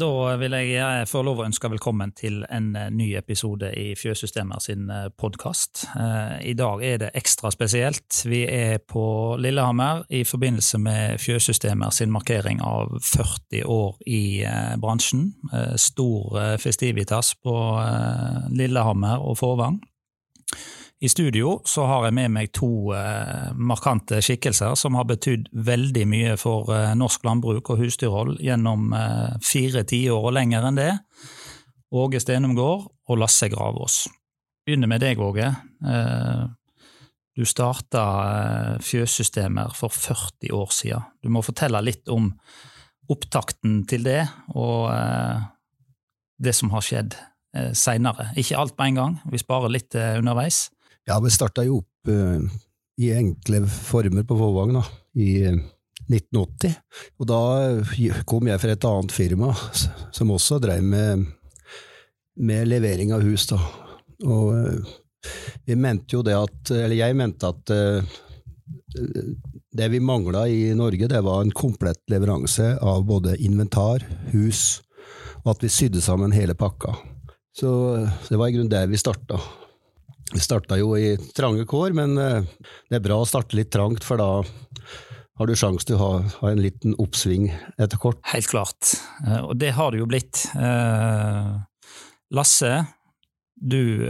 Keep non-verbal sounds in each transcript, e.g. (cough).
Da vil jeg få lov å ønske velkommen til en eh, ny episode i Fjøssystemer sin eh, podkast. Eh, I dag er det ekstra spesielt. Vi er på Lillehammer i forbindelse med Fjøssystemer sin markering av 40 år i bransjen. Stor festivitas på Lillehammer og Fåvang. I studio så har jeg med meg to eh, markante skikkelser som har betydd veldig mye for eh, norsk landbruk og husdyrhold gjennom eh, fire tiår og lenger enn det. Åge Stenumgård og Lasse Gravås. Begynner med deg, Åge. Eh, du starta eh, Fjøssystemer for 40 år siden. Du må fortelle litt om opptakten til det, og eh, det som har skjedd seinere. Ikke alt på en gang, vi sparer litt underveis. Ja, vi starta jo opp uh, i enkle former på Våvang i uh, eh, 1980. Og da kom jeg fra et annet firma som også drev med, med levering av hus. Da. Og uh, vi mente jo det at Eller jeg mente at det vi mangla i Norge, det var en komplett leveranse av både inventar, hus, og at vi sydde sammen hele pakka. Så det var i grunnen der vi starta. Vi starta jo i trange kår, men eh, det er bra å starte litt trangt, for da har du sjanse til å ha, ha, en liten oppsving etter kort. Helt klart, eh, og det har det jo blitt. Eh, Lasse, du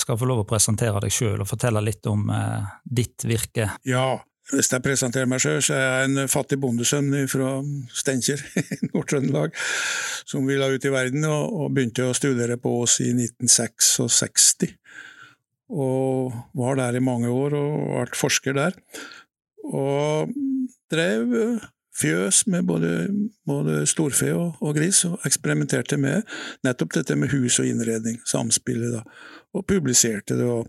skal få lov å presentere deg sjøl og fortelle litt om ditt virke. Ja, hvis jeg presenterer meg sjøl, så er jeg en fattig bondesønn fra Steinkjer (laughs) i Nord-Trøndelag, som ville ut i verden og, og begynte å studere på Ås i 1966 og var der i mange år og ble forsker der. Og drev fjøs med både, både storfe og, og, gris, og eksperimenterte med nettopp dette med hus og innredning, samspillet, da, og publiserte det. og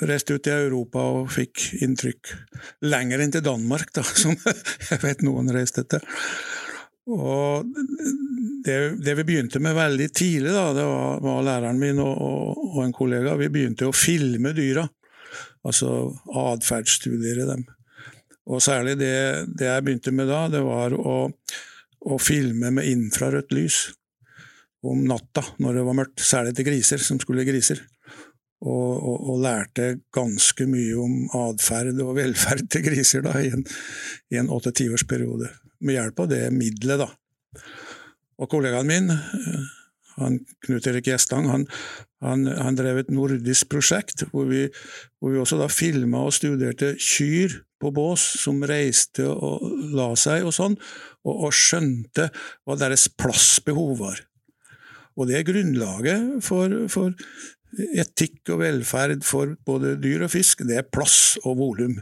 Reiste ut i Europa og fikk inntrykk lenger enn til Danmark, da, (laughs) som jeg vet noen reiste til. Og det, det, vi begynte med veldig tidlig, da, det var, var læreren min og, og, en kollega, vi begynte å filme dyra. Altså atferdsstudiere dem. Og særlig det, det, jeg begynte med da, det var å, å filme med infrarødt lys om natta når det var mørkt, særlig til griser som skulle griser. Og, og, og, lærte ganske mye om atferd og velferd til griser da, i en åtte-tiårsperiode med hjelp av det middelet, da. Og kollegaen min, eh, han Knut Erik Gjestang, han, han, han, drev et nordisk prosjekt hvor vi, hvor vi også da filma og studerte kyr på bås som reiste og la seg og sånn, og, og skjønte hva deres plassbehov var. Og det er grunnlaget for, for etikk og velferd for både dyr og fisk, det er plass og volum.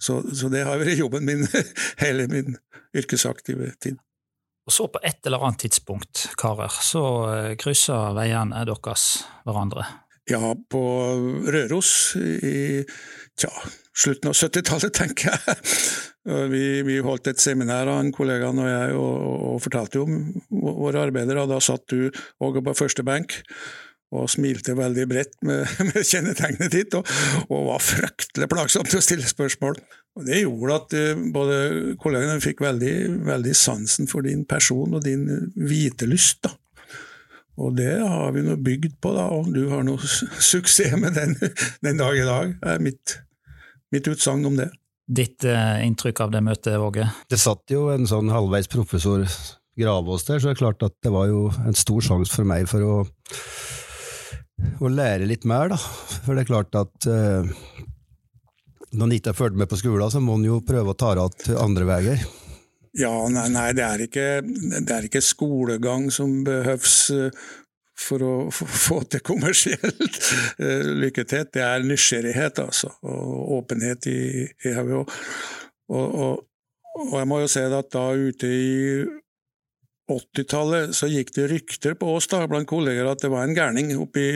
Så, så, det har vært jobben min (laughs) hele min yrkesaktive tid. Og så på et eller annet tidspunkt, karer, så eh, krysser veiene deres hverandre. Ja, på Røros i tja, slutten av 70-tallet, tenker jeg. Vi, vi, holdt et seminar, han kollegaen og jeg, og, og fortalte om våre arbeider. og Da satt du òg på første benk og smilte veldig bredt med, (laughs) med kjennetegnet ditt, og, og, var fryktelig plagsomt til å stille spørsmål. Og Det gjorde at uh, både kollegene fikk veldig, veldig, sansen for din person og din vitelyst. da. Og det har vi nå bygd på, da, og du har noe (laughs) suksess med den den dag i dag, er mitt, mitt utsagn om det. Ditt uh, inntrykk av det møtet, Åge? Det satt jo en sånn halvveis professor Gravås der, så det er klart at det var jo en stor sjanse for meg for å å lære litt mer, da. For det er klart at uh, når en ikke har fulgt med på skolen, så må en jo prøve å ta igjen andre veier. Ja, nei, nei det, er ikke, det, er ikke, skolegang som behøves uh, for å få til kommersielt uh, lykkethet. Det er nysgjerrighet, altså, og åpenhet i, i hodet. Og, og, og, jeg må jo si at da ute i 80-tallet så gikk det rykter på oss da, blant kolleger at det var en gærning oppe i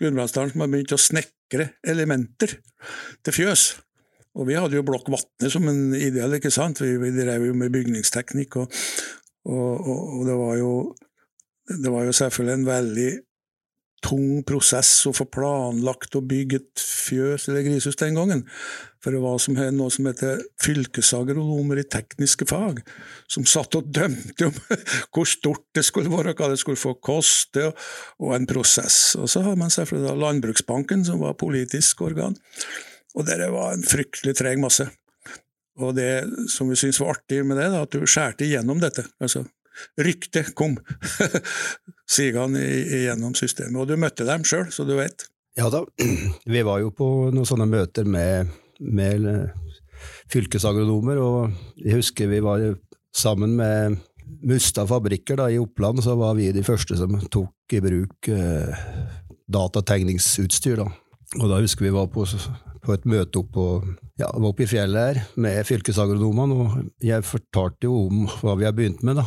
Gudbrandsdalen som hadde begynt å snekre elementer til fjøs. Og vi hadde jo Blokk Vatne som en ideell, ikke sant, vi, vi drev jo med bygningsteknikk, og, og, og, og det, var jo, det var jo selvfølgelig en veldig tung prosess å få planlagt og bygge et fjøs eller grisehus den gangen. For det var som noe som heter fylkesagronomer i tekniske fag, som satt og dømte om (laughs) hvor stort det skulle være, hva det skulle få koste, og, en prosess. Og så har man selvfølgelig Landbruksbanken, som var politisk organ. Og det var en fryktelig treg masse. Og det som vi syntes var artig med det, da, at du skjærte igjennom dette. altså Ryktet kom (laughs) sigende igjennom systemet. Og du møtte dem sjøl, så du vet. Ja da, (clears throat) vi var jo på noen sånne møter med, med fylkesagronomer, og jeg husker vi var sammen med Mustad fabrikker da, i Oppland, så var vi de første som tok i bruk eh, datategningsutstyr. da. Og da husker vi var på, på et møte oppe, ja, oppe i fjellet her med fylkesagronomene, og jeg fortalte jo om hva vi har begynt med. da.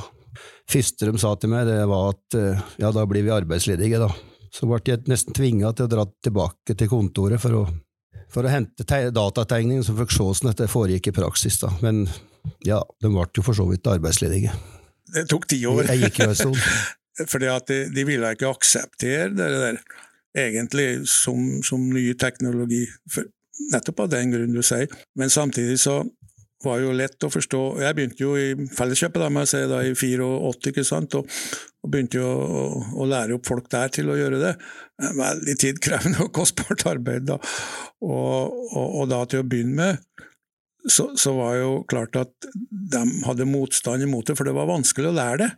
Første de sa til meg, det var at eh, ja, da blir vi arbeidsledige, da. Så ble jeg nesten tvinga til å dra tilbake til kontoret for å, for å hente datategningen som fikk se hvordan dette foregikk i praksis. da. Men ja, de ble jo for så vidt arbeidsledige. Det tok ti år. Jeg gikk jo en stund. (laughs) Fordi at de, de ville ikke akseptere det der egentlig som, som ny teknologi, for, nettopp av den grunn du sier. Men samtidig så var jo lett å forstå Jeg begynte jo i Felleskjøpet da, si, da, i 84, ikke sant, og, og begynte jo å, å, lære opp folk der til å gjøre det. Veldig tidkrevende (laughs) og kostbart arbeid. da. Og, og, og da til å begynne med så, så, var jo klart at de hadde motstand imot det, for det var vanskelig å lære det.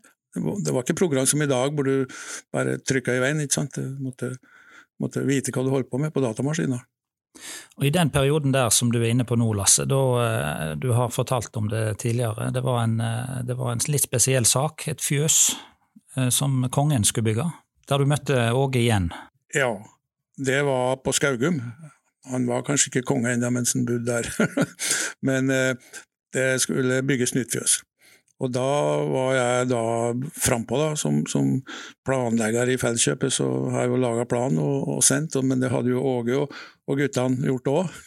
Det var ikke program som i dag, hvor du bare trykka i veien. ikke sant? Du måtte måtte vite hva du holdt på med på datamaskiner. Og I den perioden der som du er inne på nå, Lasse, da, eh, du har fortalt om det tidligere, det var, en, eh, det var en litt spesiell sak, et fjøs eh, som kongen skulle bygge, der du møtte Åge igjen. Ja, det var på Skaugum. Han var kanskje ikke konge ennå mens han bodde der, (laughs) men det skulle bygges nytt fjøs. Og da var jeg da frampå, da, som, som, planlegger i Felleskjøpet, så har jeg jo laga plan og, og, sendt, men det hadde jo Åge og, og guttene gjort òg.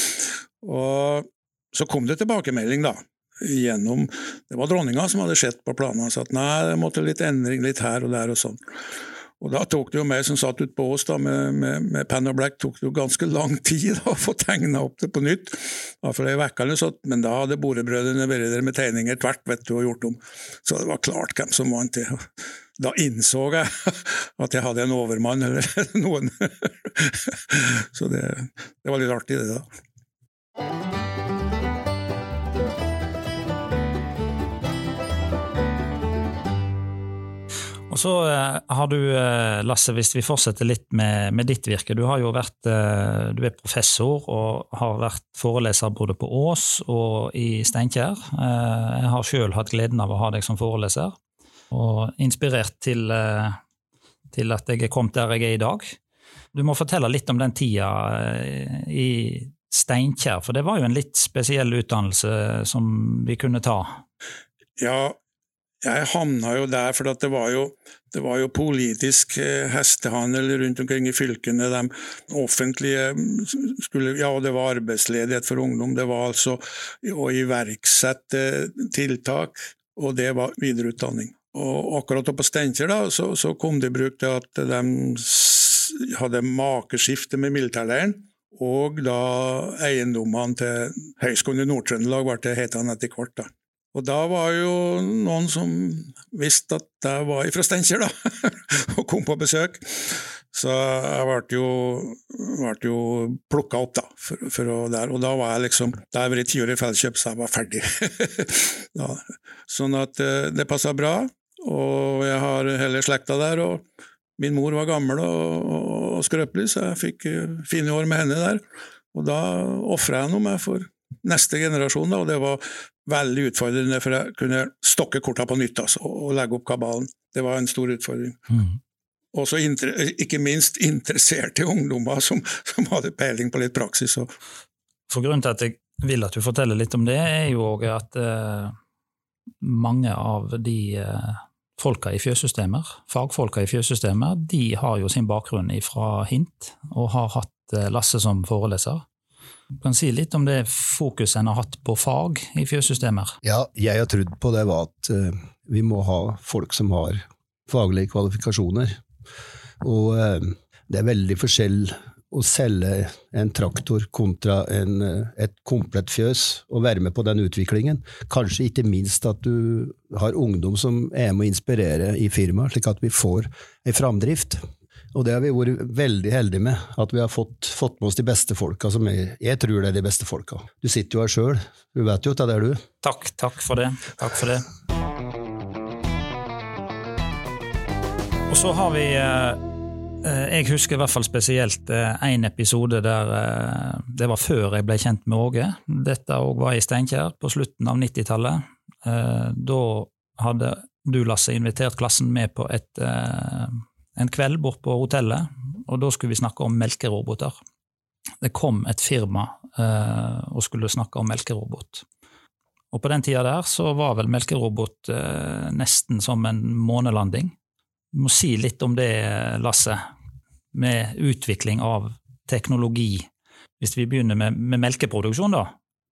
(laughs) og så kom det tilbakemelding, da. Gjennom, det var dronninga som hadde sett på planene og sagt nei, det måtte litt endring litt her og der og sånn. Og Da tok det jo meg som satt ute på Ås da, med, med, med penn og blekk, tok det jo ganske lang tid da, (laughs) å få tegna opp det på nytt. For det uke eller sånt, men da hadde borebrødrene vært der med tegninger tvert vet du, og gjort om. Så det var klart hvem som vant det. (laughs) Da innså jeg (laughs) at jeg hadde en overmann eller noen. Så det, det var litt artig, det da. Og så eh, har du, eh, Lasse, hvis vi fortsetter litt med, med, ditt virke. Du har jo vært eh, du er professor og har vært foreleser både på Ås og i Steinkjer. Jeg har sjøl hatt gleden av å ha deg som foreleser, og inspirert til, til at jeg er kommet der jeg er i dag. Du må fortelle litt om den tida i Steinkjer, for det var jo en litt spesiell utdannelse som vi kunne ta. Ja, jeg havna jo der, for det var jo, det var jo politisk eh, hestehandel rundt omkring i fylkene. De offentlige skulle Ja, det var arbeidsledighet for ungdom. Det var altså å iverksette tiltak, og det var videreutdanning. Og akkurat på Steinkjer så, så, kom det i bruk til at de hadde makeskifte med militærleiren. Og da eiendommene til Høgskolen i Nord-Trøndelag ble det hetende etter hvert. da. Og da var jo noen som visste at jeg var fra Steinkjer, da, (laughs) og kom på besøk. Så jeg ble jo, ble jo plukka opp, da. For, for å, der. Og da var jeg liksom Da jeg vært ti år i Felleskjøp, så jeg var ferdig. (laughs) ja. Sånn at eh, det passa bra, og jeg har hele slekta der. og Min mor var gammel og, og skrøpelig, så jeg fikk eh, fine år med henne der. Og da ofra jeg noe meg for neste generasjon, da, og det var veldig utfordrende, for jeg kunne stokke korta på nytt altså, og legge opp kabalen. Det var en stor utfordring. Mm. Og ikke minst interesserte ungdommer som, som, hadde peiling på litt praksis. Og. For Grunnen til at jeg vil at du forteller litt om det, er jo òg at eh, mange av de eh, folka i fjøssystemer, fagfolka i fjøssystemer, de har jo sin bakgrunn fra HINT, og har hatt eh, Lasse som foreleser. Du kan si litt om det fokuset en har hatt på fag i fjøssystemer? Ja, jeg har trodd på det var at uh, vi må ha folk som har faglige kvalifikasjoner. Og eh, det er veldig forskjell å selge en traktor kontra en, et komplett fjøs, og være med på den utviklingen. Kanskje ikke minst at du har ungdom som er med å inspirere i firmaet, slik at vi får en framdrift. Og det har vi vært veldig heldige med, at vi har fått, fått med oss de beste folka. som jeg, jeg, tror det er de beste folka. Du sitter jo her sjøl, du vet jo at det er du. Takk, takk for det. Takk for det. Og så har vi eh, eh, Jeg husker i hvert fall spesielt én eh, episode der det var før jeg ble kjent med Åge. Dette òg var i Steinkjer på slutten av 90-tallet. Da hadde du, Lasse, invitert klassen med på et, en kveld bort på hotellet, og da skulle vi snakke om melkeroboter. Det kom et firma og skulle snakke om melkerobot. Og på den tida der så var vel melkerobot nesten som en månelanding. Du må si litt om det, Lasse, med utvikling av teknologi. Hvis vi begynner med, med melkeproduksjon, da?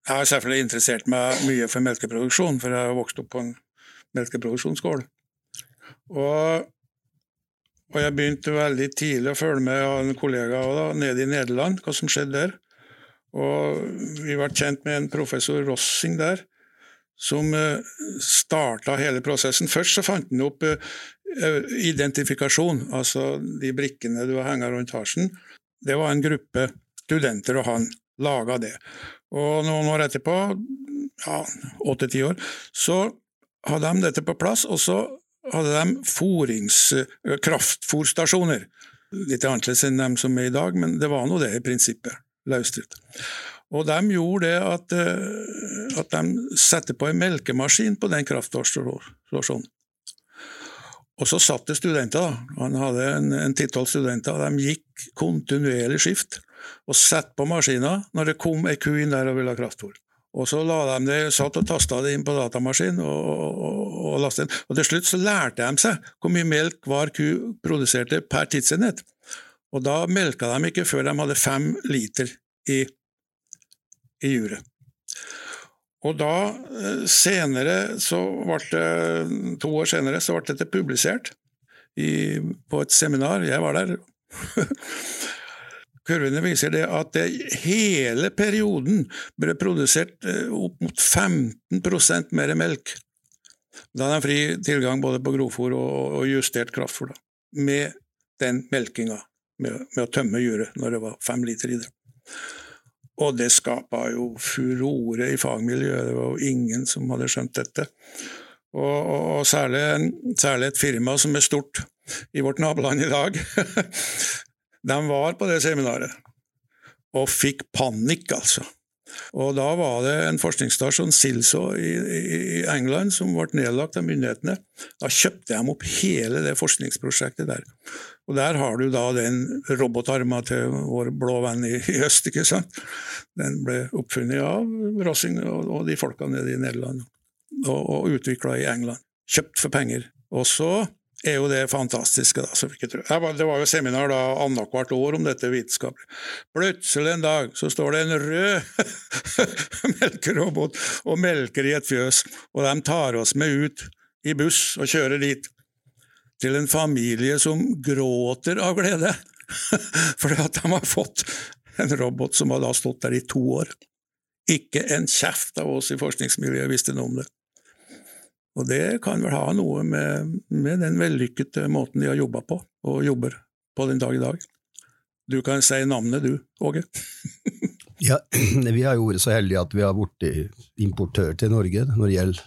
Jeg har selvfølgelig interessert meg mye for melkeproduksjon, for jeg har vokst opp på en melkeproduksjonsgård. Og, og, jeg begynte veldig tidlig å følge med av en kollega da, nede i Nederland, hva som skjedde der. Og vi ble kjent med en professor Rossing der, som eh, starta hele prosessen. Først så fant han opp eh, identifikasjon, altså de brikkene du har hengt rundt halsen. Det var en gruppe studenter, og han laga det. Og noen år etterpå, ja, åtte-ti år, så hadde de dette på plass, og så hadde de forings, kraftfòrstasjoner. Litt annerledes enn dem som er i dag, men det var nå det i prinsippet. Løsdrift. Og de gjorde det at, at de satte på en melkemaskin på den kraftfòrstasjonen. Og så satt det studenter, da. Han hadde en en titall studenter. De gikk kontinuerlig skift og satte på maskiner når det kom ei ku inn der og ville ha kraftfôr. Og så la de det, satt og tasta det inn på datamaskinen og, og, og lastet inn. Og til slutt så lærte de seg hvor mye melk hver ku produserte per tidsenhet. Og da melka de ikke før de hadde fem liter i, i juret. Og da, eh, senere, så ble det, to år senere, så ble dette publisert i, på et seminar. Jeg var der. (laughs) Kurvene viser det at det hele perioden ble produsert eh, opp mot 15% mer melk. Da hadde de fri tilgang både på grovfôr og, justert kraftfôr, med den melkinga, med, med å tømme juret når det var fem liter i det. Og det skapa jo furore i fagmiljøet, det var jo ingen som hadde skjønt dette. Og, og, og særlig, særlig, et firma som er stort i vårt naboland i dag. (laughs) De var på det seminaret, og fikk panikk, altså. Og da var det en forskningsstasjon, Silso i, England, som ble nedlagt av myndighetene. Da kjøpte de opp hele det forskningsprosjektet der. Og der har du da den robotarma til vår blå venn i, i øst, ikke sant. Den ble oppfunnet av Rossing og de folka nede i Nederland, og, og utvikla i England. Kjøpt for penger. Og så er jo det fantastiske. da, så ikke tror. Det var jo seminar da annethvert år om dette vitenskapelig. Plutselig en dag så står det en rød (laughs) melkerobot og melker i et fjøs, og de tar oss med ut i buss og kjører dit. Til en familie som gråter av glede, (laughs) fordi at de har fått en robot som har da stått der i to år. Ikke en kjeft av oss i forskningsmiljøet visste noe om det. Og det kan vel ha noe med, med den vellykkede måten de har jobba på, og jobber på den dag i dag. Du kan si navnet du, Åge. (laughs) ja, (clears throat) vi har jo vært så heldige at vi har blitt importør til Norge når det gjelder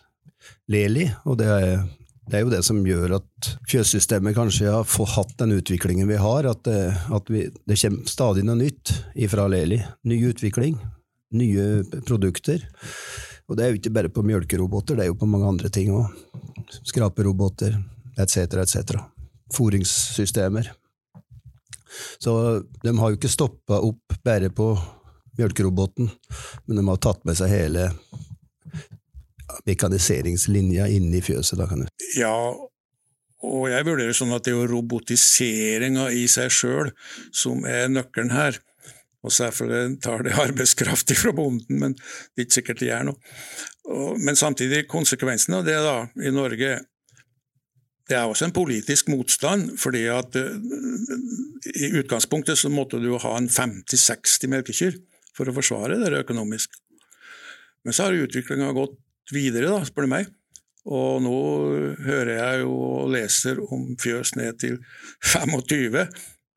Leli, og det er, det er jo det som gjør at fjøssystemet kanskje har fått hatt den utviklingen vi har, at, det, at vi, det kommer stadig noe nytt fra Leli. Ny utvikling, nye produkter. Og det er jo ikke bare på mjølkeroboter, det er jo på mange andre ting òg. Skraperoboter etc., etc. Foringssystemer. Så de har jo ikke stoppa opp bare på mjølkeroboten, men de har tatt med seg hele mekaniseringslinja inne i fjøset. Da kan. Ja, og jeg vurderer sånn at det er jo robotiseringa i seg sjøl som er nøkkelen her. Og selvfølgelig tar det arbeidskraft (laughs) fra bonden, men det er ikke sikkert det gjør noe. Men samtidig, konsekvensen av det da, i Norge det er også en politisk motstand, fordi at i utgangspunktet så måtte du ha en 50-60 melkekyr for å forsvare det økonomisk. Men så har utviklinga gått videre, da, spør du meg. Og nå hører jeg jo og leser om fjøs ned til 25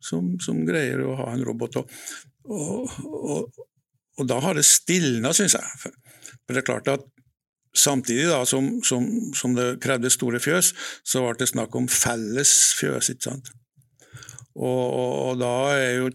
som, som greier å ha en robot. Og, og, og, og da har det stilna, syns jeg. For det er klart at Samtidig da, som, som, som, det krevde store fjøs, så ble det snakk om felles fjøs. ikke sant? Og, og, da er jo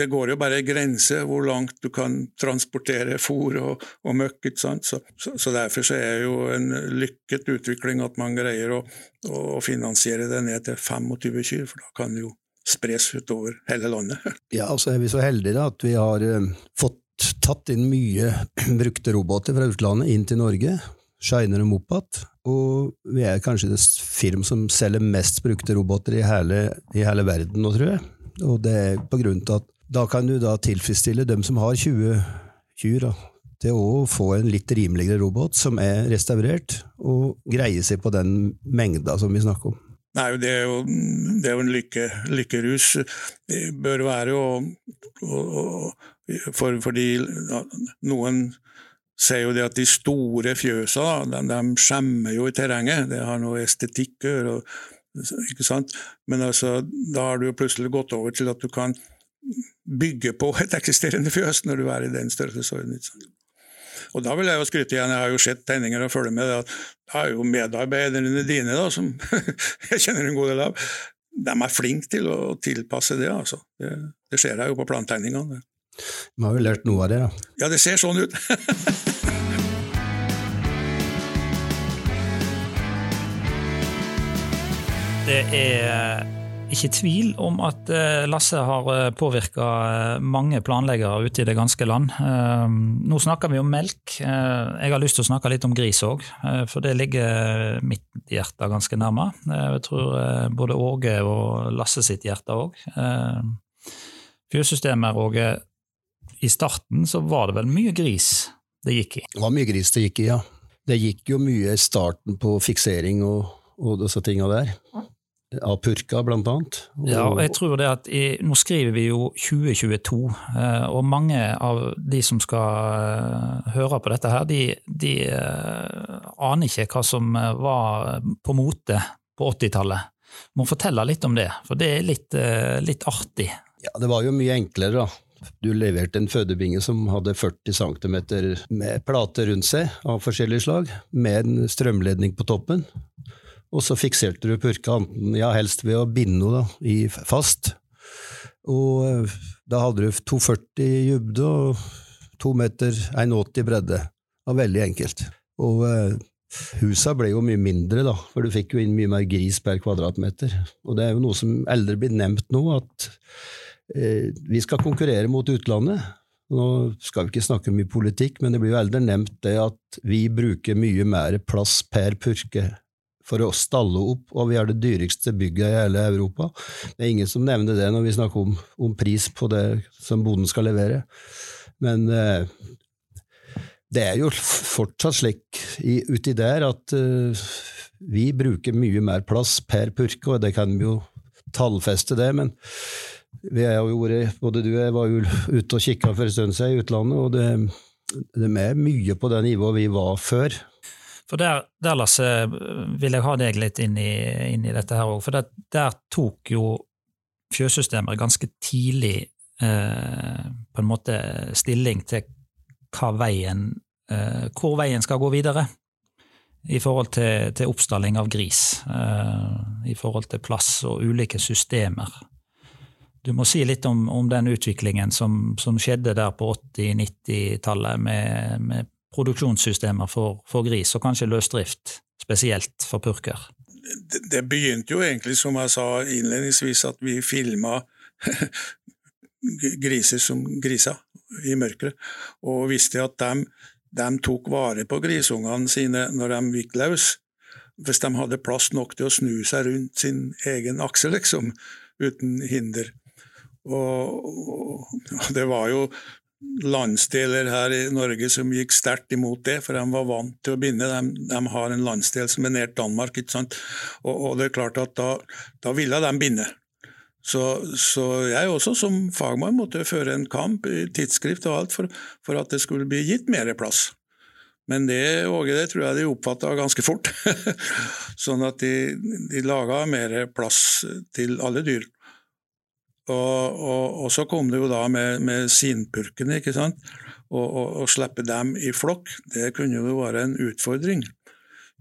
Det går jo bare grense hvor langt du kan transportere fôr og, og møkk. ikke sant? Så, så, så, derfor så er jo en lykket utvikling at man greier å, å finansiere det ned til 25 kyr, for da kan jo spres utover hele landet. (laughs) Ja, og så er vi så heldige da, at vi har uh, fått tatt inn mye (clears throat) brukte roboter fra utlandet inn til Norge. Shiner og Mopat, og vi er kanskje det firm som selger mest brukte roboter i hele, i hele verden nå, tror jeg. Og det er på grunn til at da kan du da tilfredsstille dem som har 20 kyr, da, til å få en litt rimeligere robot som er restaurert, og greie seg på den mengda som vi snakker om. Nei, det er jo, det er jo en lykke, lykkerus. Det bør være å, for, fordi noen sier jo det at de store fjøsa de, de skjemmer jo i terrenget, det har noe estetikk å gjøre. ikke sant? Men altså, da har du jo plutselig gått over til at du kan bygge på et eksisterende fjøs når du er i den størrelsesorden. Og da vil jeg jo skryte igjen, jeg har jo sett tegninger og følger med, at det er jo medarbeiderne dine, da, som (laughs) jeg kjenner en god del av, de er flinke til å tilpasse det. altså. Det, det ser jeg jo på plantegningene. Vi har jo lært noe av det, da. Ja, det ser sånn ut. (laughs) det er ikke tvil om at eh, Lasse har eh, påvirka eh, mange planleggere ute i det ganske land. Nå snakker vi om melk. Jeg har lyst til å snakke litt om gris òg, for det ligger mitt hjerte ganske nærme. Jeg tror både Åge og Lasse sitt hjerte òg. Fjøssystemet, Åge, i starten så var det vel mye gris det gikk i? Det var mye gris det gikk i, ja. Det gikk jo mye i starten på fiksering og, og disse tinga der. Av purka, blant annet. Og, ja, og jeg tror det at i, Nå skriver vi jo 2022, eh, og mange av de som skal eh, høre på dette her, de, de eh, aner ikke hva som var på mote på 80-tallet. Må fortelle litt om det, for det er litt, litt artig. Ja, det var jo mye enklere, da. Du leverte en fødebinge som hadde 40 cm med plate rundt seg av forskjellig slag, med en strømledning på toppen. Og så fikserte du purka, ja, helst ved å binde henne fast. Og eh, da hadde du 2,40 i dybde og 2 meter 1,80 bredde. Det var veldig enkelt. Og eh, husa ble jo mye mindre, da, for du fikk jo inn mye mer gris per kvadratmeter. Og det er jo noe som aldri blir nevnt nå, at Eh, vi skal konkurrere mot utlandet. Nå skal vi ikke snakke mye politikk, men det blir jo aldri nevnt det at vi bruker mye mer plass per purke for å stalle opp, og vi har det dyreste bygget i hele Europa. Det er ingen som nevner det når vi snakker om, om pris på det som bonden skal levere. Men eh, det er jo fortsatt slik i, uti der at eh, vi bruker mye mer plass per purke, og det kan vi jo tallfeste det, men vi er jo både du og jeg var jo ute og kikka for en stund siden i utlandet, og det, det er mye på det nivået vi var før. For der, der Lasse, vil jeg ha deg litt inn i, inn i dette her òg. For der, der, tok jo fjøssystemer ganske tidlig eh, på en måte stilling til veien, eh, hvor veien skal gå videre i forhold til, til oppstalling av gris. Eh, I forhold til plass og ulike systemer. Du må si litt om, om den utviklingen som, som, skjedde der på 80-90-tallet med, med, produksjonssystemer for, for, gris, og kanskje løsdrift, spesielt for purker. Det, det begynte jo egentlig, som jeg sa innledningsvis, at vi filma (laughs) griser som griser i mørket, og visste at de, de tok vare på grisungene sine når de gikk løs. Hvis de hadde plass nok til å snu seg rundt sin egen akse, liksom, uten hinder. Og, og, det var jo landsdeler her i Norge som gikk sterkt imot det, for de var vant til å binde. De, de har en landsdel som er nært Danmark, ikke sant? Og, og, det er klart at da, da ville de binde. Så, så, jeg også som fagmann måtte føre en kamp i tidsskrift og alt for, for at det skulle bli gitt mer plass. Men det, Åge, det tror jeg de oppfatta ganske fort. (laughs) sånn at de, de laga mer plass til alle dyr. Og, og, og, så kom det jo da med, med sinpurkene, ikke sant. Å slippe dem i flokk, det kunne jo være en utfordring.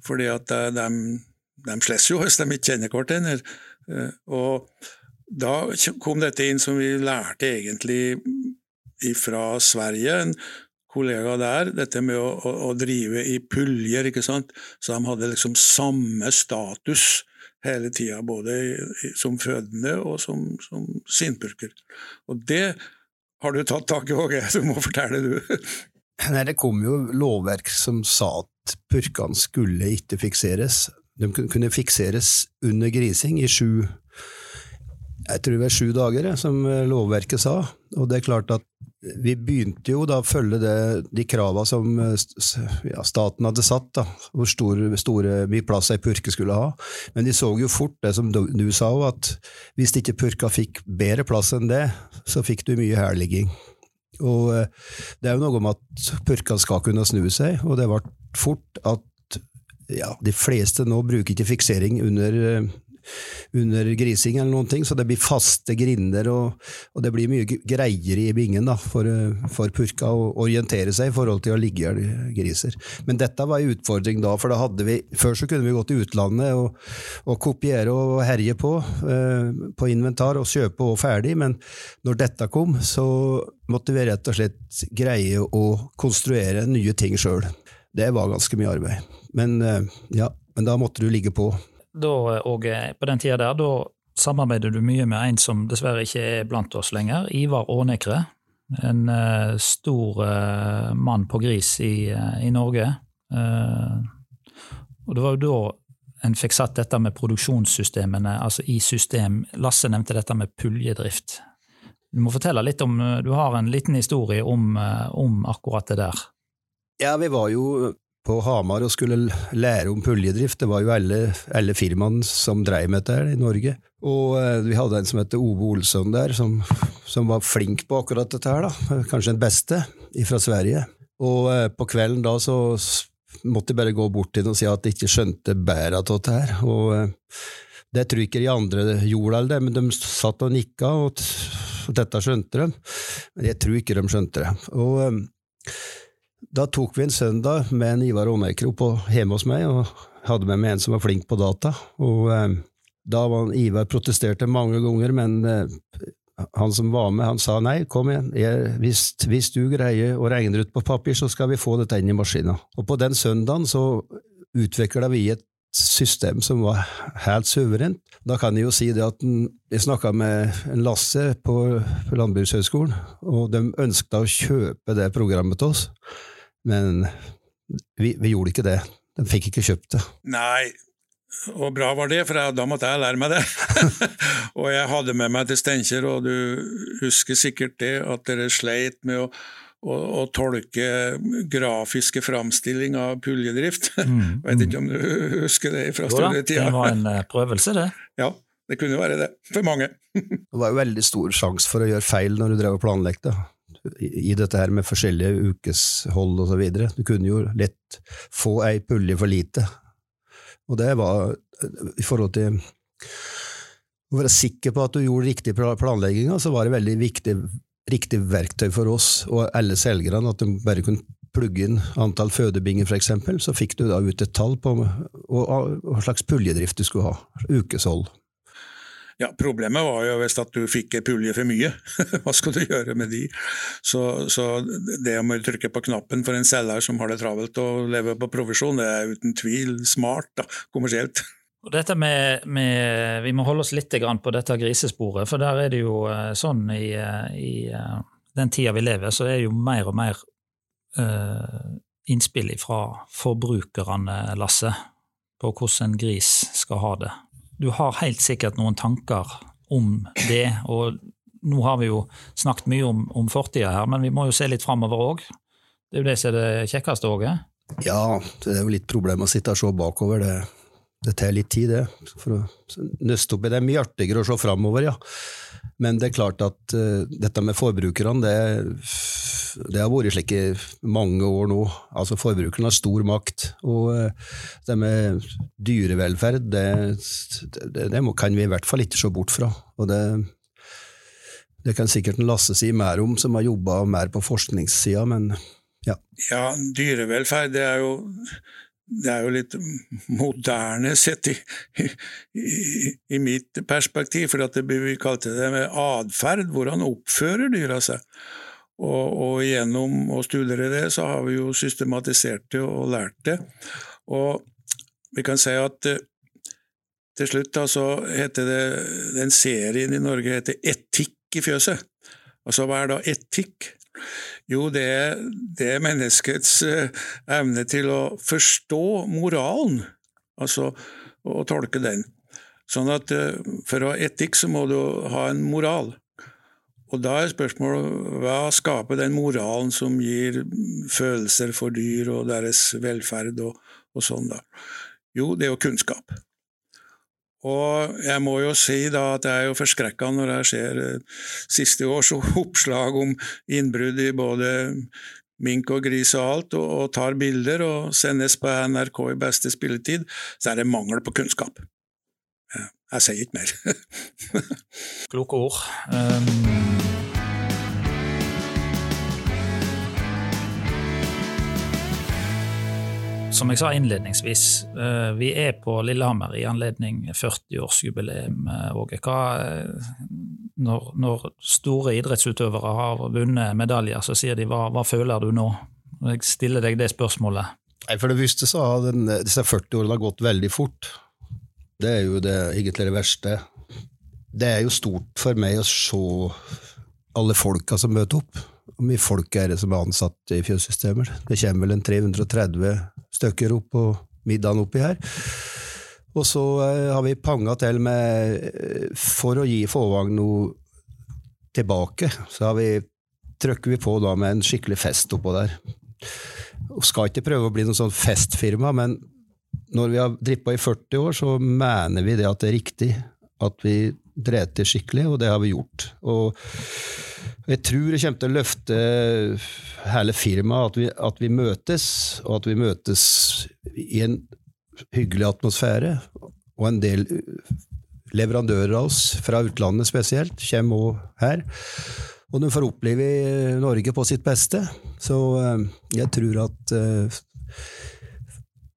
Fordi at de, de slåss jo (laughs) hvis de ikke kjenner hverandre. Eh, og da kom dette inn som vi lærte egentlig fra Sverige. En kollega der, dette med å, å, å drive i puljer, ikke sant. Så de hadde liksom samme status hele tida, både som fødende og som, som sinnpurker. Og det har du tatt tak i, Åge, du må fortelle, du. (laughs) Nei, Det kom jo lovverk som sa at purkene skulle ikke fikseres. De kunne fikseres under grising i sju jeg tror det var sju dager, som lovverket sa. Og det er klart at vi begynte jo da å følge det, de kravene som ja, staten hadde satt, da, hvor stor, store, mye plass ei purke skulle ha. Men de så jo fort det som du, sa, at hvis ikke purka fikk bedre plass enn det, så fikk du mye herligging. Og eh, det er jo noe med at purka skal kunne snu seg, og det ble fort at ja, de fleste nå bruker ikke fiksering under eh, under grising eller noen ting, så det blir faste grinder, og, og det blir mye greier i bingen da, for, for, purka å orientere seg i forhold til å ligge i griser. Men dette var en utfordring da, for da hadde vi Før så kunne vi gå til utlandet og, og kopiere og herje på, eh, på inventar og kjøpe og ferdig, men når dette kom, så måtte vi rett og slett greie å konstruere nye ting sjøl. Det var ganske mye arbeid. Men, eh, ja, men da måtte du ligge på da, og på den tida der, da samarbeider du mye med en som dessverre ikke er blant oss lenger, Ivar Ånekre. En uh, stor uh, mann på gris i, uh, i Norge. og det var jo da en fikk satt dette med produksjonssystemene altså i system. Lasse nevnte dette med puljedrift. Du må fortelle litt om Du har en liten historie om, om akkurat det der. Ja, vi var jo på Hamar og skulle lære om puljedrift. Det var jo alle, alle firmaene som dreiv med dette i Norge. Og eh, vi hadde en som het Ove Olsson der, som, som, var flink på akkurat dette her, da. Kanskje den beste fra Sverige. Og eh, på kvelden da så måtte jeg bare gå bort til ham og si at de ikke skjønte bæret av dette her. Og eh, det tror jeg ikke de andre gjorde, det, men de satt og nikka, og dette skjønte de. Men jeg tror ikke de skjønte det. Og da tok vi en søndag med en Ivar Ånekro hjemme hos meg, og hadde med meg en som var flink på data. Og eh, da var Ivar protesterte mange ganger, men eh, han som var med, han sa nei, kom igjen, jeg, hvis, hvis, du greier å regne ut på papir, så skal vi få dette inn i maskina. Og på den søndagen så utvikla vi et system som var helt suverent. Da kan jeg jo si det at jeg snakka med en Lasse på, på Landbrukshøgskolen, og de ønska å kjøpe det programmet til oss. Men vi, vi gjorde ikke det. De fikk ikke kjøpt det. Nei, og bra var det, for jeg, da måtte jeg lære meg det. (laughs) og jeg hadde med meg til Steinkjer, og du husker sikkert det, at dere sleit med å, å, å tolke grafiske framstilling av puljedrift. Mm, (laughs) Vet ikke om du husker det fra studietida? Det var en eh, prøvelse, det. (laughs) Ja, det kunne være det, for mange. det var jo veldig stor sjanse for å gjøre feil når du drev og planlegte i dette her med forskjellige ukeshold videre. Du kunne jo lett få ei pulje for lite. Og det var i forhold til å være sikker på at du gjorde riktig planlegging, så var det veldig viktig riktig verktøy for oss og alle selgerne, at de bare kunne plugge inn antall fødebinger, f.eks., så fikk du da ut et tall på hva slags puljedrift du skulle ha, ukeshold. Ja, Problemet var jo hvis at du fikk pulje for mye. (laughs) Hva skal du gjøre med de? Så, så det å trykke på knappen for en selger som har det travelt og lever på provisjon, det er uten tvil smart, da, kommersielt. Og dette med, med, Vi må holde oss litt på dette grisesporet, for der er det jo eh, sånn i, eh, i eh, den tida vi lever, så er det jo mer og mer uh, innspill fra forbrukerne, Lasse, på hvordan en gris skal ha det du har helt sikkert noen tanker om det, og nå har vi jo snakket mye om, om fortida her, men vi må jo se litt framover òg. Det er jo det som er det kjekkeste òg. Ja, det er jo litt problem å sitte og se bakover. Det, det tar litt tid, det. For å nøste opp i det. er mye artigere å se framover, ja. Men det er klart at uh, dette med forbrukerne, det, det, har vært slik i mange år nå. Altså Forbrukerne har stor makt. Og uh, det med dyrevelferd, det, det, det må, kan vi i hvert fall ikke se bort fra. Og det, det kan sikkert Lasse si mer om, som har jobba mer på forskningssida, men ja. ja, dyrevelferd det er jo det er jo litt moderne sett i, i, i mitt perspektiv, for at det, vi kalte det med atferd, hvordan oppfører dyra seg. Og, og, gjennom å studere det, så har vi jo systematisert det og lært det. Og vi kan si at eh, til slutt da, så heter det den serien i Norge heter Etikk i fjøset. Altså hva er da etikk? Jo, det, er menneskets eh, evne til å forstå moralen, altså å tolke den. Sånn at eh, for å ha etikk så må du ha en moral. Og da er spørsmålet hva skaper den moralen som gir følelser for dyr og deres velferd og, og sånn, da? Jo, det er jo kunnskap. Og jeg må jo si da at jeg er jo forskrekka når jeg ser eh, siste års (laughs) oppslag om innbrudd i både mink og gris og alt, og, og, tar bilder og sendes på NRK i beste spilletid, så er det mangel på kunnskap. Jeg sier ikke mer. (laughs) Kloke ord. Um Som jeg sa innledningsvis, eh, vi er på Lillehammer i anledning 40-årsjubileum. Eh, Åge. Eh, når, når, store idrettsutøvere har vunnet medaljer, så sier de hva, hva føler du nå? Jeg stiller deg det spørsmålet. For det første så har den, disse 40 årene gått veldig fort. Det er jo det, egentlig det verste. Det er jo stort for meg å se alle folka som møter opp. Hvor mye folk er det som er ansatt i fjøssystemer? Det kommer vel en 330 stykker opp på middagen oppi her. Og så eh, har vi panga til med eh, For å gi Fåvang noe tilbake, så har vi, trykker vi på da med en skikkelig fest oppå der. Og skal ikke prøve å bli noen sånn festfirma, men når vi har drippa i 40 år, så mener vi det at det er riktig at vi dreter skikkelig, og det har vi gjort. Og jeg tror det kommer til å løfte hele firmaet at vi, at vi møtes, og at vi møtes i en hyggelig atmosfære. Og en del leverandører av oss, fra utlandet spesielt, kommer òg her. Og de får oppleve Norge på sitt beste. Så eh, jeg tror at eh,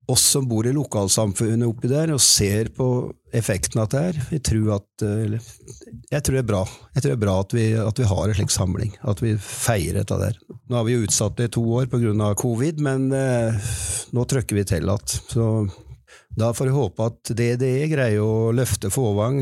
oss som bor i lokalsamfunnet oppi der og ser på effekten av dette, jeg tror at eh, jeg tror det er bra. Jeg tror det er bra at vi, at vi har en slik samling, at vi feirer dette der. Nå har vi jo utsatt det i to år pga. covid, men eh, nå trykker vi til igjen. Så da får jeg håpe at DDE greier å løfte Fåvang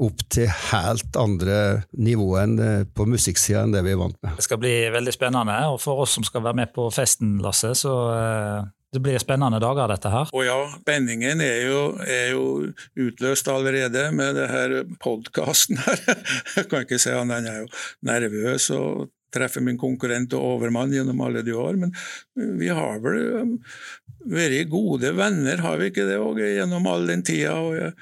opp til helt andre nivåer eh, på musikksida enn det vi er vant med. Det skal bli veldig spennende, og for oss som skal være med på festen, Lasse, så eh, det blir spennende dager, dette her. Å ja, spenningen er jo, er jo, utløst allerede med det her podkasten her. (laughs) Jeg kan ikke si annet enn jeg er jo nervøs og treffer min konkurrent og overmann gjennom alle de år. Men vi har vel um, vært gode venner, har vi ikke det òg, gjennom all den tida. og jeg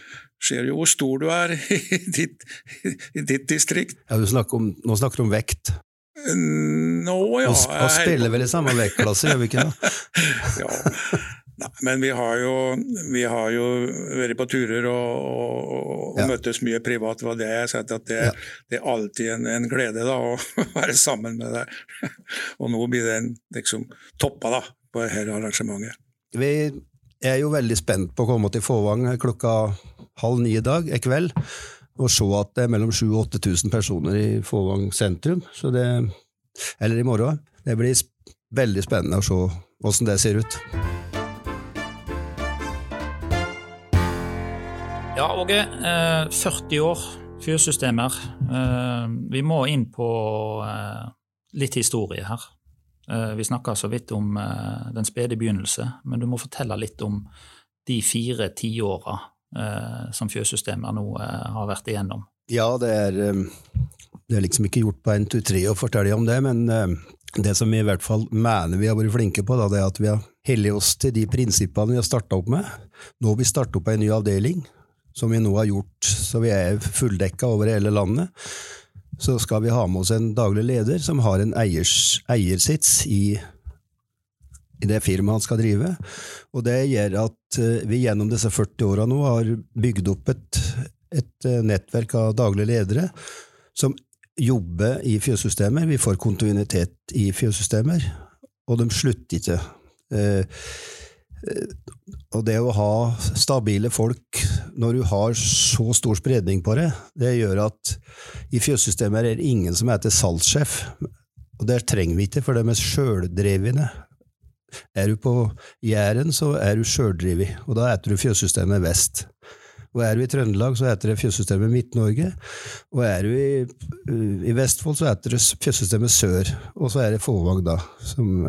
ser jo hvor stor du er (laughs) i ditt, i ditt distrikt. Ja, snakker om, nå snakker du om vekt. Nå, ja. Vi spiller vel i samme vektklasse, gjør vi ikke det? (laughs) ja. Nei, men vi har, jo, vi har, jo, vært på turer og, og, og ja. møttes mye privat. Det det jeg at det, ja. det, er alltid en, en glede da, å (laughs) være sammen med deg. (laughs) og nå blir det en, liksom, toppa da, på dette arrangementet. Vi er jo veldig spent på å komme til Fåvang klokka halv ni i dag, i kveld og se at det er mellom 7000 og 8000 personer i Fåvang sentrum. Det, eller i morgen. Det blir veldig spennende å se åssen det ser ut. Ja, Åge. 40 år, fyrsystemer. Eh, vi må inn på eh, litt historie her. Eh, vi snakka så vidt om den spede begynnelse, men du må fortelle litt om de fire tiåra eh, som fjøssystemet nå eh, har vært igjennom? Ja, det er, Det er liksom ikke gjort på en, to, tre å fortelle om det, men eh, det som vi i hvert fall mener vi har vært flinke på, da, det er at vi har hellig oss til de prinsippene vi har starta opp med. Nå har vi starta opp en ny avdeling, som vi nå har gjort så vi er fulldekka over hele landet. Så skal vi ha med oss en daglig leder som har en eiers, eiersits i, i det firmaet han skal drive. Og det gjør at eh, vi gjennom disse 40 åra nå har bygd opp et, et eh, nettverk av daglige ledere som jobber i fjøssystemer. Vi får kontinuitet i fjøssystemer, og de slutter ikke. Eh, og det å ha stabile folk når du har så stor spredning på det, det gjør at i fjøssystemer er det ingen som heter salgssjef. Og det trenger vi ikke, for de er sjøldrevne. Er du på Jæren, så er du sjøldrevet, og da eter du fjøssystemet vest. Og er du i Trøndelag, så heter det fjøssystemet Midt-Norge. Og er du i, i, Vestfold, så heter det fjøssystemet Sør. Og så er det Fåvang, da, som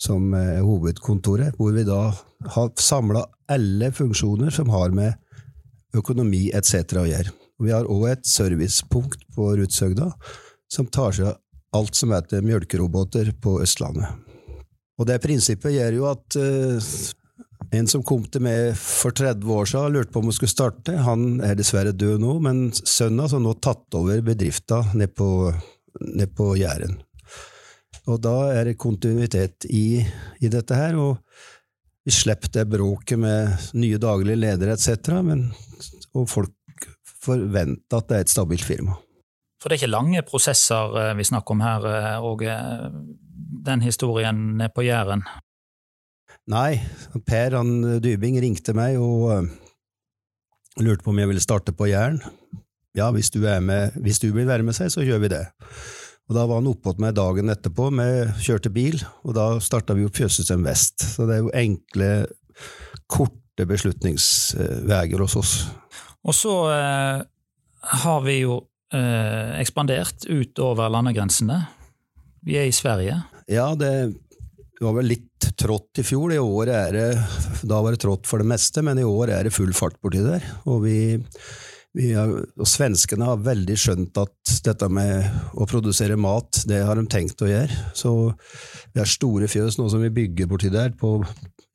som er hovedkontoret, hvor vi da har samla alle funksjoner som har med økonomi etc. å gjøre. Vi har òg et servicepunkt på Rutsøgda, som tar seg av alt som heter mjølkeroboter på Østlandet. Og det prinsippet gjør jo at uh, en som kom til meg for 30 år siden, lurte på om hun skulle starte. Han er dessverre død nå, men sønnen har nå tatt over bedrifta nede på, ned på Jæren. Og da er det kontinuitet i, i dette her, og vi slipper det bråket med nye daglige ledere etc., men, og folk forventer at det er et stabilt firma. For det er ikke lange prosesser eh, vi snakker om her, og eh, den historien på Jæren? Nei, Per han Dybing ringte meg og eh, lurte på om jeg ville starte på Jæren. Ja, hvis du, med, hvis du vil være med seg, så gjør vi det. Og Da var han oppått meg dagen etterpå, vi kjørte bil, og da starta vi opp Fjøssystem Vest. Så det er jo enkle, korte beslutningsveier hos oss. Og så eh, har vi jo eh, ekspandert utover landegrensene. Vi er i Sverige. Ja, det var vel litt trått i fjor. I år er det, da var det trått for det meste, men i år er det full fart borti der. Og vi har, og svenskene har veldig skjønt at dette med å produsere mat, det har de tenkt å gjøre. Så vi har store fjøs nå som vi bygger borti der på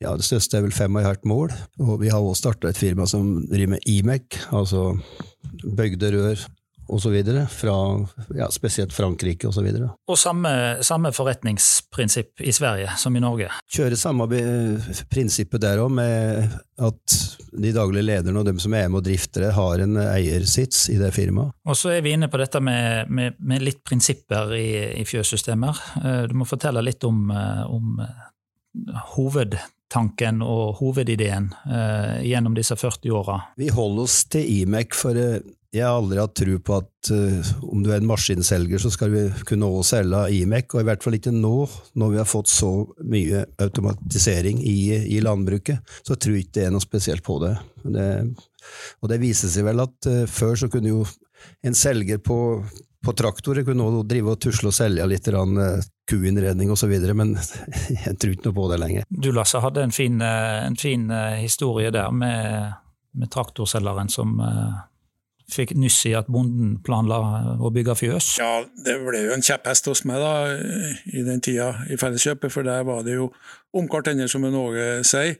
ja, det største er vel fem og et halvt mål. Og vi har også starta et firma som driver med IMEC, altså bøgde rør osv. Fra ja, spesielt Frankrike osv. Og, og samme, samme forretningsprinsipp i Sverige som i Norge? Kjøre samme prinsippet der òg, med at de daglige lederne og dem som er med og drifter det, har en eiersits i det firmaet. Og så er vi inne på dette med, med, med litt prinsipper i, i fjøssystemer. Eh, du må fortelle litt om, eh, om eh, hovedtanken og hovedideen eh, gjennom disse 40 åra? Vi holder oss til IMEC, for jeg har aldri hatt tro på at uh, om du er en maskinselger, så skal vi kunne også selge Imec, og i hvert fall ikke nå, når vi har fått så mye automatisering i, i landbruket. Så tror jeg ikke det er noe spesielt på det. det og det viser seg vel at uh, før så kunne jo en selger på, på traktorer kunne også drive og tusle og selge litt uh, kuinnredning osv., men (laughs) jeg tror ikke noe på det lenger. Du Lasse hadde en fin, en fin historie der med, med traktorselgeren som fikk nyss i at bonden planla å bygge fjøs? Ja, det ble jo en kjepphest hos meg da, i den tida i Felleskjøpet, for der var det jo om hverandre, som en Åge sier.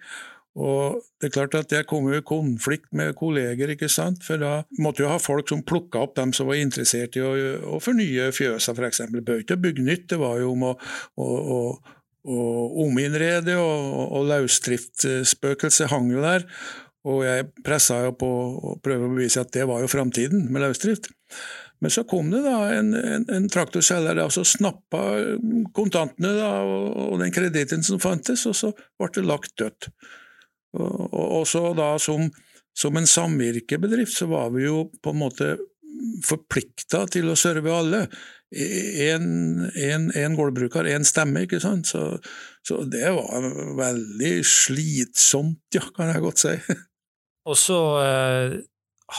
Og det er klart at jeg kom jo i konflikt med kolleger, ikke sant? for da måtte jo ha folk som plukka opp dem som var interessert i å, å fornye fjøsa, f.eks. For bør ikke bygge nytt, det var jo om å, å, å, og ominnrede, og, og løsdriftsspøkelset hang jo der. Og jeg pressa jo på å prøve å bevise at det var jo framtiden med løsdrift. Men så kom det da en, en, en traktorselger som snappa kontantene da, og, og, den kreditten som fantes, og så ble det lagt dødt. Og, og, og så da som, som, en samvirkebedrift så var vi jo på en måte forplikta til å serve alle. Én gårdbruker, én stemme, ikke sant. Så, så det var veldig slitsomt, ja, kan jeg godt si. (laughs) Og så eh,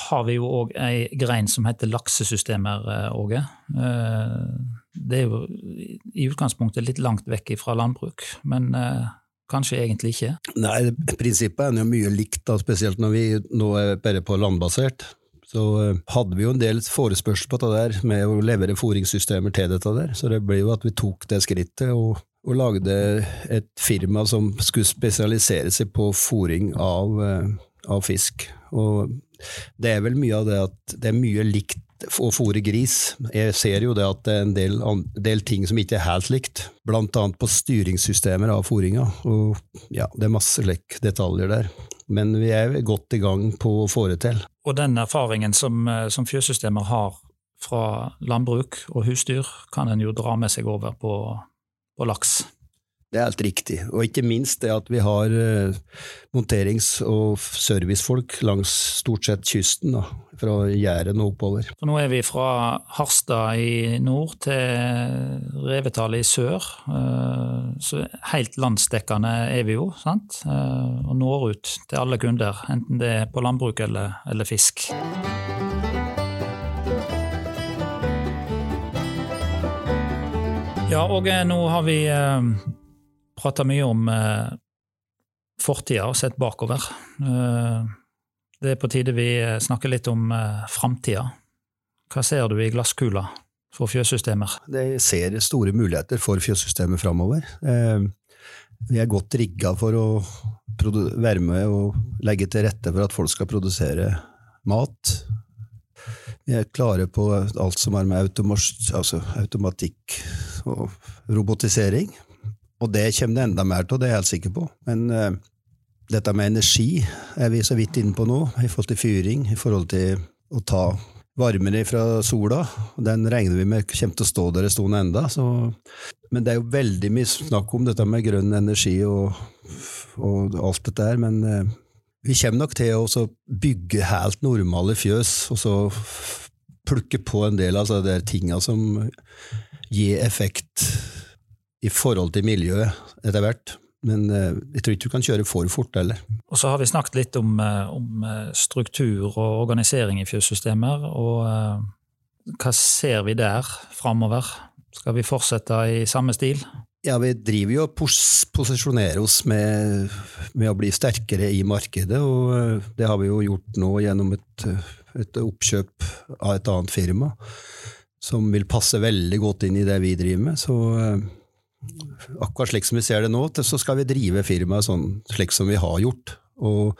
har vi jo òg ei grein som heter laksesystemer, eh, Åge. Eh, det er jo i utgangspunktet litt langt vekk fra landbruk, men eh, kanskje egentlig ikke? Nei, prinsippet er jo mye likt, da, spesielt når vi nå er bare på landbasert. Så eh, hadde vi jo en del forespørsel på det der med å levere fôringssystemer til dette der, så det ble jo at vi tok det skrittet og, og lagde et firma som skulle spesialisere seg på fôring av, eh, av fisk. Og det er vel mye av det at det er mye likt å fòre gris. Jeg ser jo det at det er en del, del ting som ikke er helt likt, annet på styringssystemer av fòringa. Og ja, det er masse lekk detaljer der. Men vi er godt i gang på å få det til. Og den erfaringen som, eh, som fjøssystemer har fra landbruk og husdyr, kan en jo dra med seg over på, på laks. Det er helt riktig, og ikke minst det at vi har uh, monterings- og servicefolk langs stort sett kysten, da, fra Jæren og oppover. Så nå er vi fra Harstad i nord til Revetal i sør, uh, så helt landsdekkende er vi jo, sant? Uh, og når ut til alle kunder, enten det er på landbruk eller, eller fisk. Ja, og nå har vi prata mye om eh, fortida og sett bakover. Eh, det er på tide vi eh, snakker litt om eh, framtida. Hva ser du i glasskula for fjøssystemer? Jeg ser store muligheter for fjøssystemet framover. Vi er godt rigga for å være med og legge til rette for at folk skal produsere mat. Vi er klare på alt som er med altså automatikk og robotisering. Og det kommer det enda mer til, det er jeg helt sikker på. Men uh, dette med energi er vi så vidt inne på nå, i forhold til fyring, i forhold til å ta varmen fra sola. Den regner vi med kommer til å stå der en stund enda. Men det er jo veldig mye snakk om dette med grønn energi og, og alt dette her. Men uh, vi kommer nok til å bygge helt normale fjøs, og så plukke på en del av de tinga som gir effekt i forhold til miljøet etter hvert. Men eh, jeg tror ikke du kan kjøre for fort heller. Og så har vi snakket litt om, eh, om eh, struktur og organisering i fjøssystemer. Og hva ser vi der framover? Skal vi fortsette i samme stil? Ja, vi driver jo og pos posisjonerer oss med, med, å bli sterkere i markedet, og det har vi jo gjort nå gjennom et, et oppkjøp av et annet firma, som vil passe veldig godt inn i det vi driver med. Så akkurat slik som vi ser det nå, så skal vi drive firmaet sånn slik som vi har gjort. Og,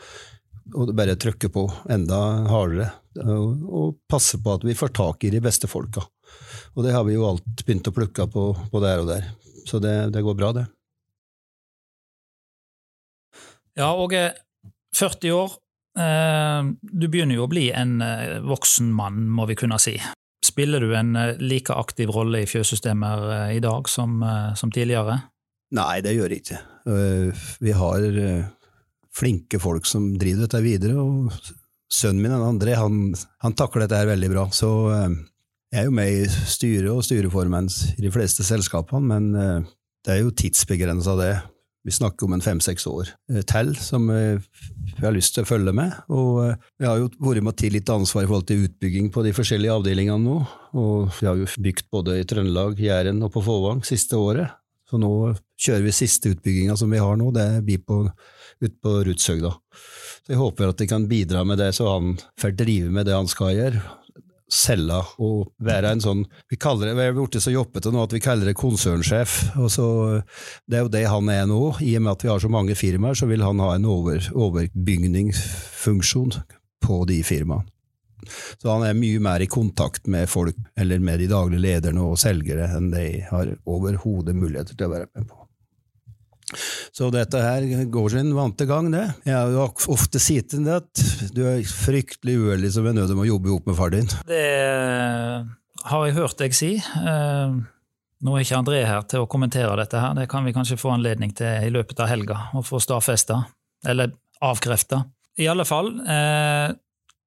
og bare trykke på enda hardere. Og, og, passe på at vi får tak i de beste folka. Og det har vi jo alt begynt å plukke på, på der og der. Så det, det går bra, det. Ja, Åge, 40 år. Eh, du begynner jo å bli en eh, voksen mann, må vi kunne si. Spiller du en eh, like aktiv rolle i fjøssystemer eh, i dag som, eh, som, tidligere? Nei, det gjør jeg ikke. Vi har flinke folk som driver dette videre, og sønnen min, André, han, han takler dette her veldig bra. Så jeg er jo med i styret og styreformen i de fleste selskapene, men det er jo tidsbegrensa, det. Vi snakker om en fem-seks år eh, til som eh, vi har lyst til å følge med. Og vi eh, har jo vært med å ta litt ansvar i forhold til utbygging på de forskjellige avdelingene nå. Og vi har jo bygd både i Trøndelag, Jæren og på Fåvang siste året. Så nå kjører vi siste utbygginga som vi har nå, det blir på, ut på Rudshøgda. Så jeg håper at de kan bidra med det, så han får drive med det han skal gjøre selge og være en sånn Vi kaller det, vi er blitt så jobbete nå at vi kaller det konsernsjef. og så, Det er jo det han er nå. I og med at vi har så mange firmaer, så vil han ha en over, overbygningsfunksjon på de firmaene. Så han er mye mer i kontakt med folk, eller med de daglige lederne og selgere, enn de har overhodet muligheter til å være med på. Så dette her går sin vante gang, det. Jeg har jo ofte sagt at du er fryktelig uheldig som er nødt til å jobbe opp med far din. Det har jeg hørt deg si. Eh, nå er ikke André her til å kommentere dette her, det kan vi kanskje få anledning til i løpet av helga, å få stadfesta, eller avkrefta. I alle fall, eh,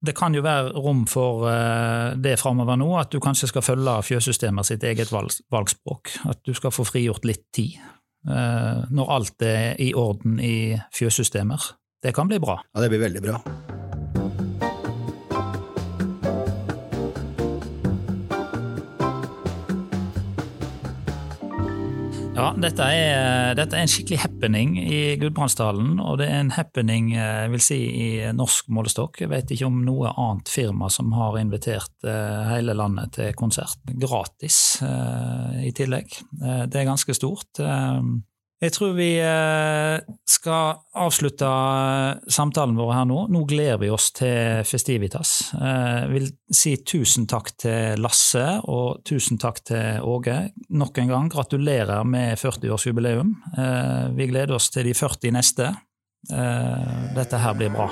det kan jo være rom for eh, det framover nå, at du kanskje skal følge fjøssystemet sitt eget valgspråk. At du skal få frigjort litt tid Eh, når alt er i orden i fjøssystemer. Det kan bli bra. Ja, det blir veldig bra. Dette er, dette er, en skikkelig happening i Gudbrandsdalen, og det er en happening eh, jeg vil si, i norsk målestokk. Jeg vet ikke om noe annet firma som har invitert eh, hele landet til konsert. Gratis eh, i tillegg. Det er ganske stort. Jeg tror vi eh, skal avslutte eh, samtalen vår her nå. Nå gleder vi oss til Festivitas. Jeg eh, vil si tusen takk til Lasse og tusen takk til Åge. Nok en gang gratulerer med 40-årsjubileum. Vi gleder oss til de 40 neste. Dette her blir bra.